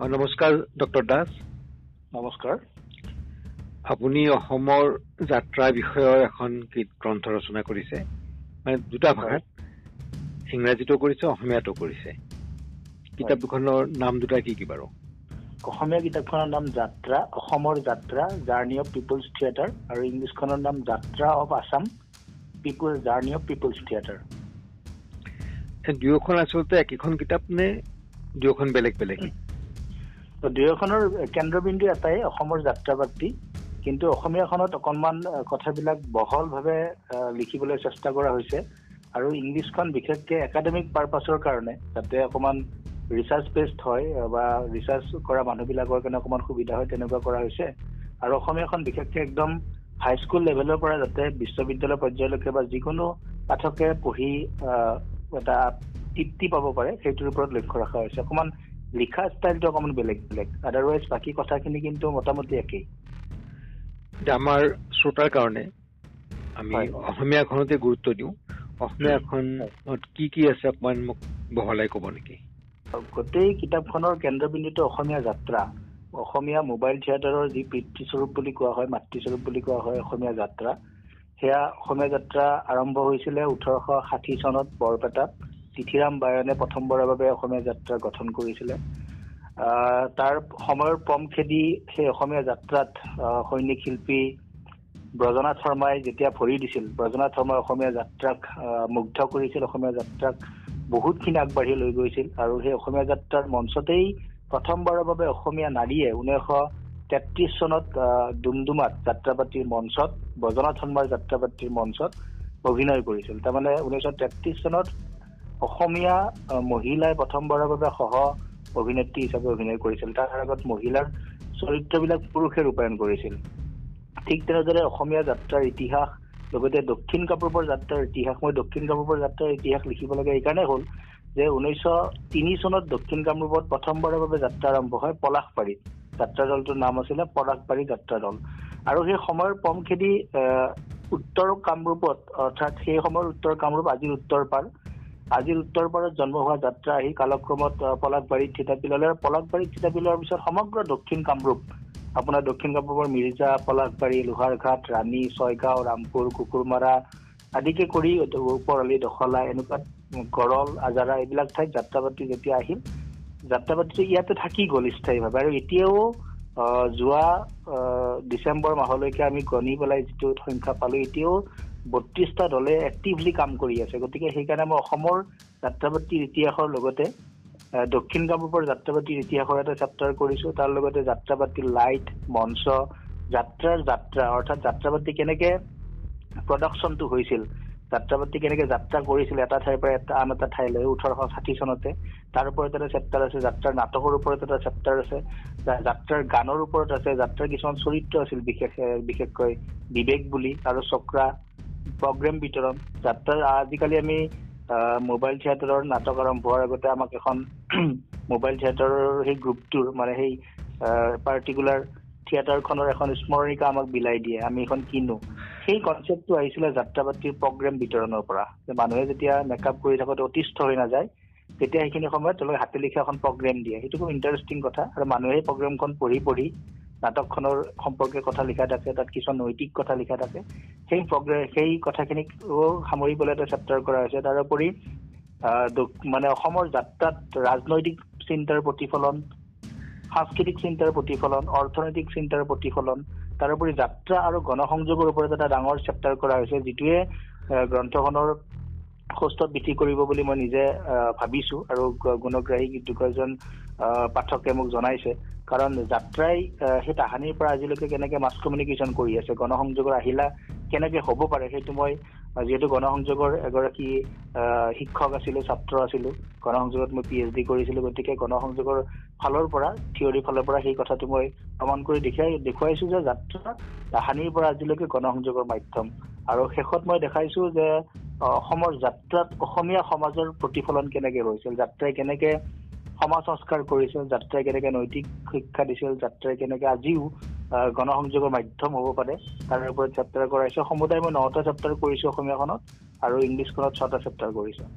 নমস্কাৰ ডক্টৰ দাস। নমস্কাৰ। আপুনি অসমৰ যাত্ৰা বিষয়ৰ এখন গ্ৰন্থ ৰচনা কৰিছে। মানে দুটা ভাষাত ইংৰাজীতো কৰিছে অসমীয়াতো কৰিছে। কিতাপ দুখনৰ নাম দুটা কি কি বাৰু? অসমীয়া কিতাপখনৰ নাম যাত্ৰা অসমৰ যাত্ৰা জাৰ্ণি অফ পিপুলছ থিয়েটাৰ আৰু ইংলিছখনৰ নাম যাত্ৰা of Assam people journey of people's theatre. দুয়োখন আচলতে একেখন কিতাপ নে দুয়োখন বেলেগ বেলেগ? দুয়োখনৰ কেন্দ্ৰবিন্দু এটাই অসমৰ যাত্ৰা পাতি কিন্তু অসমীয়াখনত অকণমান কথাবিলাক বহলভাৱে লিখিবলৈ চেষ্টা কৰা হৈছে। আৰু ইংলিছখন বিশেষকৈ একাডেমিক পাৰ্পাছৰ কাৰণে যাতে অকণমান ৰিচাৰ্চ বেছড হয় বা ৰিচাৰ্চ কৰা মানুহবিলাকৰ কাৰণে অকণমান সুবিধা হয় তেনেকুৱা কৰা হৈছে। আৰু অসমীয়াখন বিশেষকৈ একদম হাইস্কুল লেভেলৰ পৰা যাতে বিশ্ববিদ্যালয় পৰ্যায়লৈকে বা যিকোনো পাঠকে পঢ়ি এটা তৃপ্তি পাব পাৰে সেইটোৰ ওপৰত লক্ষ্য ৰখা হৈছে। অকণমান লিখা ষ্টাইলটো অকণমান বেলেগ বেলেগ। আদাৰৱাইজ বাকী কথাখিনি কিন্তু মোটামুটি একেই। আমাৰ শ্ৰোতাৰ কাৰণে আমি অসমীয়াখনতে গুৰুত্ব দিওঁ। অসমীয়াখনত কি কি আছে অকমান মোক বহলাই ক'ব নেকি? গোটেই কিতাপখনৰ কেন্দ্ৰবিন্দুটো অসমীয়া যাত্ৰা। অসমীয়া মোবাইল থিয়েটাৰৰ যি পিতৃস্বৰূপ বুলি কোৱা হয় মাতৃস্বৰূপ বুলি কোৱা হয় অসমীয়া যাত্ৰা। সেয়া অসমীয়া যাত্ৰা আৰম্ভ হৈছিলে ওঠৰশ ষাঠি চনত বৰপেটাত। তিথিৰাম বায়নে প্ৰথমবাৰৰ বাবে অসমীয়া যাত্ৰা গঠন কৰিছিলে। তাৰ সময়ৰ পম খেদি সেই অসমীয়া যাত্ৰাত সৈনিক শিল্পী ব্ৰজনাথ শৰ্মাই যেতিয়া ভৰি দিছিল ব্ৰজনাথ শৰ্মাই অসমীয়া যাত্ৰাক মুগ্ধ কৰিছিল অসমীয়া যাত্ৰাক বহুতখিনি আগবাঢ়ি লৈ গৈছিল আৰু সেই অসমীয়া যাত্ৰাৰ মঞ্চতেই প্ৰথমবাৰৰ বাবে অসমীয়া নাৰীয়ে ঊনৈছশ তেত্ৰিছ চনত ডুমডুমাত যাত্ৰাপাতিৰ মঞ্চত ব্ৰজনাথ শৰ্মাৰ যাত্ৰাপাতিৰ মঞ্চত অভিনয় কৰিছিল। তাৰমানে ঊনৈছশ তেত্ৰিছ চনত অসমীয়া মহিলাই প্ৰথমবাৰৰ বাবে সহ অভিনেত্ৰী হিচাপে অভিনয় কৰিছিল। তাৰ আগত মহিলাৰ চৰিত্ৰবিলাক পুৰুষে ৰূপায়ণ কৰিছিল। ঠিক তেনেদৰে অসমীয়া যাত্ৰাৰ ইতিহাস লগতে দক্ষিণ কামৰূপৰ যাত্ৰাৰ ইতিহাস মই দক্ষিণ কামৰূপৰ যাত্ৰাৰ ইতিহাস লিখিব লাগে এইকাৰণে হ'ল যে ঊনৈছশ তিনি চনত দক্ষিণ কামৰূপত প্ৰথমবাৰৰ বাবে যাত্ৰা আৰম্ভ হয় পলাশবাৰীত যাত্ৰা দলটোৰ নাম আছিলে পলাশবাৰী যাত্ৰা দল। আৰু সেই সময়ৰ পম খেদি উত্তৰ কামৰূপত অৰ্থাৎ সেই সময়ৰ উত্তৰ কামৰূপ আজিৰ উত্তৰ পাৰ। আজিৰ উত্তৰ পাৰত জন্ম হোৱা যাত্ৰা আহি কালক্ৰমত পলাশবাৰীত থিতাপি ল'লে আৰু পলাশবাৰীত থিতাপি লোৱাৰ পিছত সমগ্ৰ দক্ষিণ কামৰূপ আপোনাৰ দক্ষিণ কামৰূপৰ মিৰ্জা পলাশবাৰী লোহাৰঘাট ৰাণী ছয়গাঁও ৰামপুৰ কুকুৰমাৰা আদিকে কৰি ওপৰলি দখলা এনেকুৱা গড়ল আজাৰা এইবিলাক ঠাইত যাত্ৰাপাতি যেতিয়া আহিল যাত্ৰাপাতিটো ইয়াতে থাকি গ'ল স্থায়ীভাৱে। আৰু এতিয়াও যোৱা ডিচেম্বৰ মাহলৈকে আমি গণি পেলাই যিটো সংখ্যা পালো এতিয়াও বত্ৰিশটা দলে এক্টিভলি কাম কৰি আছে। গতিকে সেইকাৰণে মই অসমৰ যাত্ৰাপাতিৰ ইতিহাসৰ লগতে দক্ষিণ কামৰূপৰ যাত্ৰাপাতিৰ ইতিহাসৰ এটা চেপ্টাৰ কৰিছো। তাৰ লগতে যাত্ৰাপাতিৰ লাইট মঞ্চ যাত্ৰাৰ যাত্ৰা অৰ্থাৎ যাত্ৰাপাতি কেনেকে প্ৰডাকশ্যনটো হৈছিল যাত্ৰাপাতি কেনেকে যাত্ৰা কৰিছিল এটা ঠাইৰ পৰা এটা আন এটা ঠাইলৈ ওঠৰশ ষাঠি চনতে। তাৰ ওপৰত এটা চেপ্টাৰ আছে যাত্ৰাৰ নাটকৰ ওপৰত এটা চেপ্টাৰ আছে যাত্ৰাৰ গানৰ ওপৰত আছে যাত্ৰাৰ কিছুমান চৰিত্ৰ আছিল বিশেষ বিশেষকৈ বিবেক বুলি আৰু চক্ৰা প্ৰগ্ৰেম বিতৰণ। যাত্ৰাৰ আজিকালি আমি মোবাইল থিয়েটাৰৰ নাটক আৰম্ভ হোৱাৰ আগতে আমাক এখন মোবাইল থিয়েটাৰৰ সেই গ্ৰুপটোৰ মানে সেই পাৰ্টিকুলাৰ থিয়েটাৰখনৰ এখন স্মৰণিকা আমাক বিলাই দিয়ে আমি এখন কিনো। সেই কনচেপ্টটো আহিছিলে যাত্ৰাপাতিৰ প্ৰগ্ৰেম বিতৰণৰ পৰা। যে মানুহে যেতিয়া মেকআপ কৰি থাকোঁতে অতিষ্ঠ হৈ নাযায় তেতিয়া সেইখিনি সময়ত তেওঁলোকে হাতে লিখা এখন প্ৰগ্ৰেম দিয়ে। সেইটো খুব ইণ্টাৰেষ্টিং কথা। আৰু মানুহে প্ৰগ্ৰেমখন পঢ়ি পঢ়ি নাটকখনৰ সম্পৰ্কে কথা লিখা থাকে তাত কিছুমান নৈতিক কথা লিখা থাকে। সেই সেই কথাখিনিক সামৰিবলৈ এটা চেপ্টাৰ কৰা হৈছে। তাৰোপৰি মানে অসমৰ যাত্ৰাত ৰাজনৈতিক চিন্তাৰ প্ৰতিফলন সাংস্কৃতিক চিন্তাৰ প্ৰতিফলন অৰ্থনৈতিক চিন্তাৰ প্ৰতিফলন তাৰোপৰি যাত্ৰা আৰু গণসংযোগৰ ওপৰত এটা ডাঙৰ চেপ্টাৰ কৰা হৈছে যিটোৱে গ্ৰন্থখনৰ সুস্থত বৃদ্ধি কৰিব বুলি মই নিজে ভাবিছো আৰু গুণগ্ৰাহী দুগৰাকীজন পাঠকে মোক জনাইছে। কাৰণ যাত্ৰাই সেই তাহানিৰ পৰা আজিলৈকে কেনেকে মাছ কমিউনিকেশ্যন কৰি আছে গণসংযোগৰ আহিলা কেনেকে হ'ব পাৰে সেইটো মই যিহেতু গণসংযোগৰ এগৰাকী শিক্ষক আছিলো ছাত্ৰ আছিলো গণসংযোগত মই পি এইচ ডি কৰিছিলো গতিকে গণসংযোগৰ ফালৰ পৰা থিয়ৰীৰ ফালৰ পৰা সেই কথাটো মই প্ৰমাণ কৰি দেখাই দেখুৱাইছো যে যাত্ৰা তাহানিৰ পৰা আজিলৈকে গণসংযোগৰ মাধ্যম। আৰু শেষত মই দেখাইছো যে অসমৰ যাত্ৰাত অসমীয়া সমাজৰ প্ৰতিফলন কেনেকে হৈছিল যাত্ৰাই কেনেকে সমাজ সংস্কাৰ কৰিছিল যাত্ৰাই কেনেকে নৈতিক শিক্ষা দিছিল যাত্ৰাই কেনেকে আজিও গণসংযোগৰ মাধ্যম হ'ব পাৰে। তাৰ ওপৰত চেপ্টাৰ কৰাইছো। সমুদায় মই নটা চেপ্টাৰ কৰিছো অসমীয়াখনত আৰু ইংলিছখনত ছটা চেপ্টাৰ কৰিছো।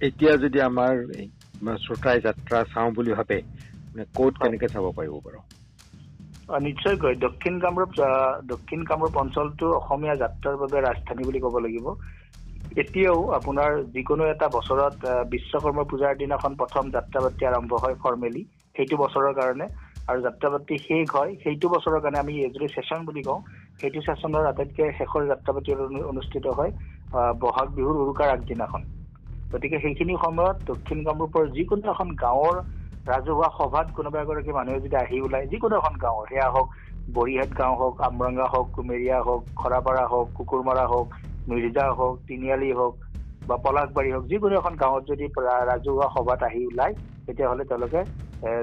এতিয়া যদি আমাৰ শ্ৰোতাই যাত্ৰা চাওঁ বুলি ভাবে ক'ত কেনেকে চাব পাৰিব বাৰু? নিশ্চয়কৈ। দক্ষিণ কামৰূপ দক্ষিণ কামৰূপ অঞ্চলটো অসমীয়া যাত্ৰাৰ বাবে ৰাজধানী বুলি ক'ব লাগিব। এতিয়াও আপোনাৰ যিকোনো এটা বছৰত বিশ্বকৰ্মা পূজাৰ দিনাখন প্ৰথম যাত্ৰাপাতি আৰম্ভ হয় ফৰ্মেলি সেইটো বছৰৰ কাৰণে। আৰু যাত্ৰাপাতি শেষ হয় সেইটো বছৰৰ কাৰণে আমি যদি ছেশ্যন বুলি কওঁ। সেইটো ছেশ্যনৰ আটাইতকৈ শেষৰ যাত্ৰাপাতি অনুষ্ঠিত হয় বহাগ বিহুৰ উৰুকাৰ আগদিনাখন। গতিকে সেইখিনি সময়ত দক্ষিণ কামৰূপৰ যিকোনো এখন গাঁৱৰ ৰাজহুৱা সভাত কোনোবা এগৰাকী মানুহে যদি আহি ওলায় যিকোনো এখন গাঁৱৰ সেয়া হওক বৰিহাট গাঁও হওক আমৰঙ্গা হওক কুমেৰীয়া হওক খৰাপাৰা হওক কুকুৰমাৰা হওক মিৰ্জা হওক তিনিআলি হওক বা পলাশবাৰী হওক যিকোনো এখন গাঁৱত যদি ৰাজহুৱা সভাত আহি ওলায় তেতিয়াহ'লে তেওঁলোকে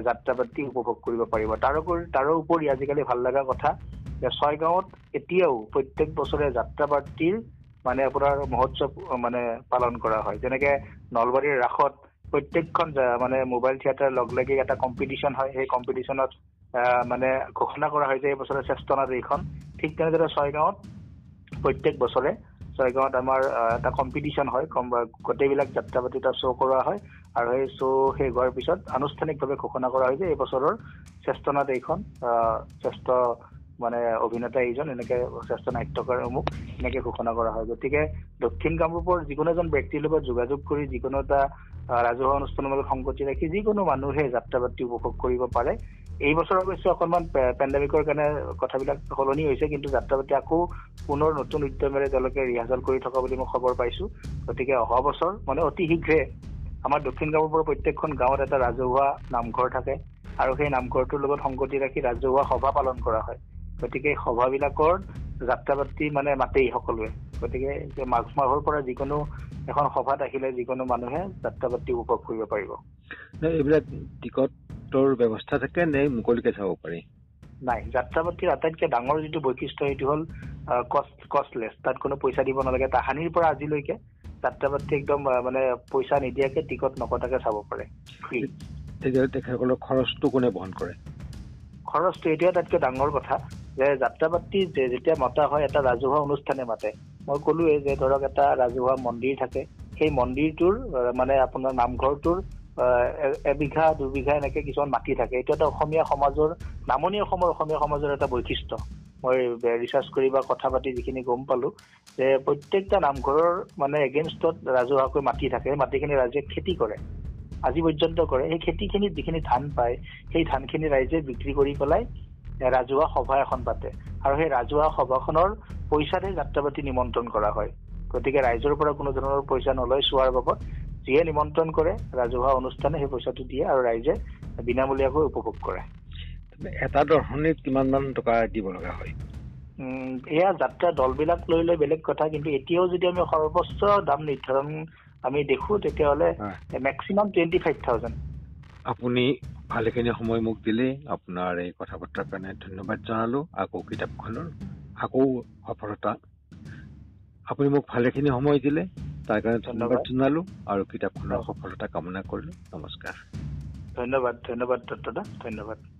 যাত্ৰাপাতি উপভোগ কৰিব পাৰিব। তাৰোপৰি তাৰোপৰি আজিকালি ভাল লগা কথা যে ছয়গাঁৱত এতিয়াও প্ৰত্যেক বছৰে যাত্ৰাপাতিৰ মানে আপোনাৰ মহোৎসৱ মানে পালন কৰা হয়। যেনেকে নলবাৰীৰ ৰাসত প্ৰত্যেকখন মানে মোবাইল থিয়েটাৰ লগ লাগি এটা কম্পিটিশ্যন হয়। সেই কম্পিটিশ্যনত মানে ঘোষণা কৰা হয় যে এই বছৰে শ্ৰেষ্ঠ নাট এইখন ঠিক তেনেদৰে ছয়গাঁৱত প্ৰত্যেক বছৰে ছয়গাঁৱত আমাৰ এটা কম্পিটিশ্যন হয়। গোটেইবিলাক যাত্ৰাপাতি তাত শ্ব' কৰোৱা হয়। আৰু সেই শ্ব' শেষ হোৱাৰ পিছত আনুষ্ঠানিকভাৱে ঘোষণা কৰা হয় যে এই বছৰৰ শ্ৰেষ্ঠ নাট এইখন শ্ৰেষ্ঠ মানে অভিনেতা এইজন এনেকে শ্ৰেষ্ঠ নাট্যকাৰ অমুক এনেকে ঘোষণা কৰা হয়। গতিকে দক্ষিণ কামৰূপৰ যিকোনো এজন ব্যক্তিৰ লগত যোগাযোগ কৰি যিকোনো এটা ৰাজহুৱা অনুষ্ঠানৰ লগত সংগতি ৰাখি যিকোনো মানুহে যাত্ৰাপাতি উপভোগ কৰিব পাৰে। এই বছৰ অৱশ্যে অকণমান পেণ্ডেমিকৰ কাৰণে কথাবিলাক সলনি হৈছে কিন্তু যাত্ৰাপাতি আকৌ পুনৰ নতুন উদ্যমেৰে তেওঁলোকে ৰিহাৰ্চেল কৰি থকা বুলি মই খবৰ পাইছো। গতিকে অহা বছৰ মানে অতি শীঘ্ৰে আমাৰ দক্ষিণ কামৰূপৰ প্ৰত্যেকখন গাঁৱত এটা ৰাজহুৱা নামঘৰ থাকে আৰু সেই নামঘৰটোৰ লগত সংগতি ৰাখি ৰাজহুৱা সভা পালন কৰা হয়। গতিকে সভাবিলাকৰ যাত্ৰাপাতি মানে মাতেই সকলোৱে। গতিকে মাঘ মাহৰ পৰা যিকোনো এখন সভাত আহিলে যিকোনো মানুহে যাত্ৰাপাতি উপভোগ কৰিব পাৰিব। এইবিলাক টিকটৰ ব্যৱস্থা থাকে নে মুকলিকে চাব পাৰি? নাই যাত্ৰাপাতিৰ আটাইতকৈ ডাঙৰ যিটো বৈশিষ্ট্য সেইটো হ'ল কষ্ট কষ্টলেছ তাত কোনো পইচা দিব নালাগে। তাহানিৰ পৰা আজিলৈকে যাত্ৰাপাতি একদম মানে পইচা নিদিয়াকে টিকট নকটাকে চাব পাৰে। তেখেতসকলৰ খৰচটো কোনে বহন কৰে? খৰচটো এইটোৱে আটাইতকৈ ডাঙৰ কথা যে যাত্ৰাপাতি যেতিয়া মতা হয় এটা ৰাজহুৱা অনুষ্ঠানে মাতে। মই ক'লোৱে যে ধৰক এটা ৰাজহুৱা মন্দিৰ থাকে। সেই মন্দিৰটোৰ মানে আপোনাৰ নামঘৰটোৰ এবিঘা দুবিঘা এনেকে কিছুমান মাটি থাকে। এইটো এটা অসমীয়া সমাজৰ নামনি অসমৰ অসমীয়া সমাজৰ এটা বৈশিষ্ট্য। মই ৰিচাৰ্চ কৰি বা কথা পাতি যিখিনি গম পালো যে প্ৰত্যেকটা নামঘৰৰ মানে এগেইনষ্টত ৰাজহুৱাকৈ মাটি থাকে। সেই মাটিখিনি ৰাইজে খেতি কৰে। আজি পৰ্যন্ত কৰে। সেই খেতিখিনিত যিখিনি ধান পায় সেই ধানখিনি ৰাইজে বিক্ৰী কৰি পেলাই ৰাজহুৱা সভা এখন পাতে। আৰু সেই ৰাজহুৱা সভাখনৰ পইচাৰে যাত্ৰাপাতি নিমন্ত্ৰণ কৰা হয়। গতিকে ৰাইজৰ পৰা কোনো ধৰণৰ পইচা নলয় চোৱাৰ বাবদ যিয়ে নিমন্ত্ৰণ কৰে ৰাজহুৱা অনুষ্ঠানে সেই পইচাটো দিয়ে আৰু ৰাইজে বিনামূলীয়াকৈ উপভোগ কৰে। এটা দৰ্শনীত কিমান মান টকা দিব লগা হয়? এয়া যাত্ৰা দলবিলাক লৈ লৈ বেলেগ কথা কিন্তু এতিয়াও যদি আমি সৰ্বোচ্চ দাম নিৰ্ধাৰণ আমি দেখো তেতিয়াহ'লে মেক্সিমাম টুৱেণ্টি ফাইভ থাউজেণ্ড। আপুনি ভালেখিনি সময় মোক দিলে আপোনাৰ এই কথা বতৰাৰ কাৰণে ধন্যবাদ জনালো আকৌ কিতাপখনৰ আকৌ সফলতা। আপুনি মোক ভালেখিনি সময় দিলে। তাৰ কাৰণে ধন্যবাদ জনালো আৰু কিতাপখনৰ সফলতা কামনা কৰিলো। নমস্কাৰ। ধন্যবাদ ধন্যবাদ দত্তদা ধন্যবাদ।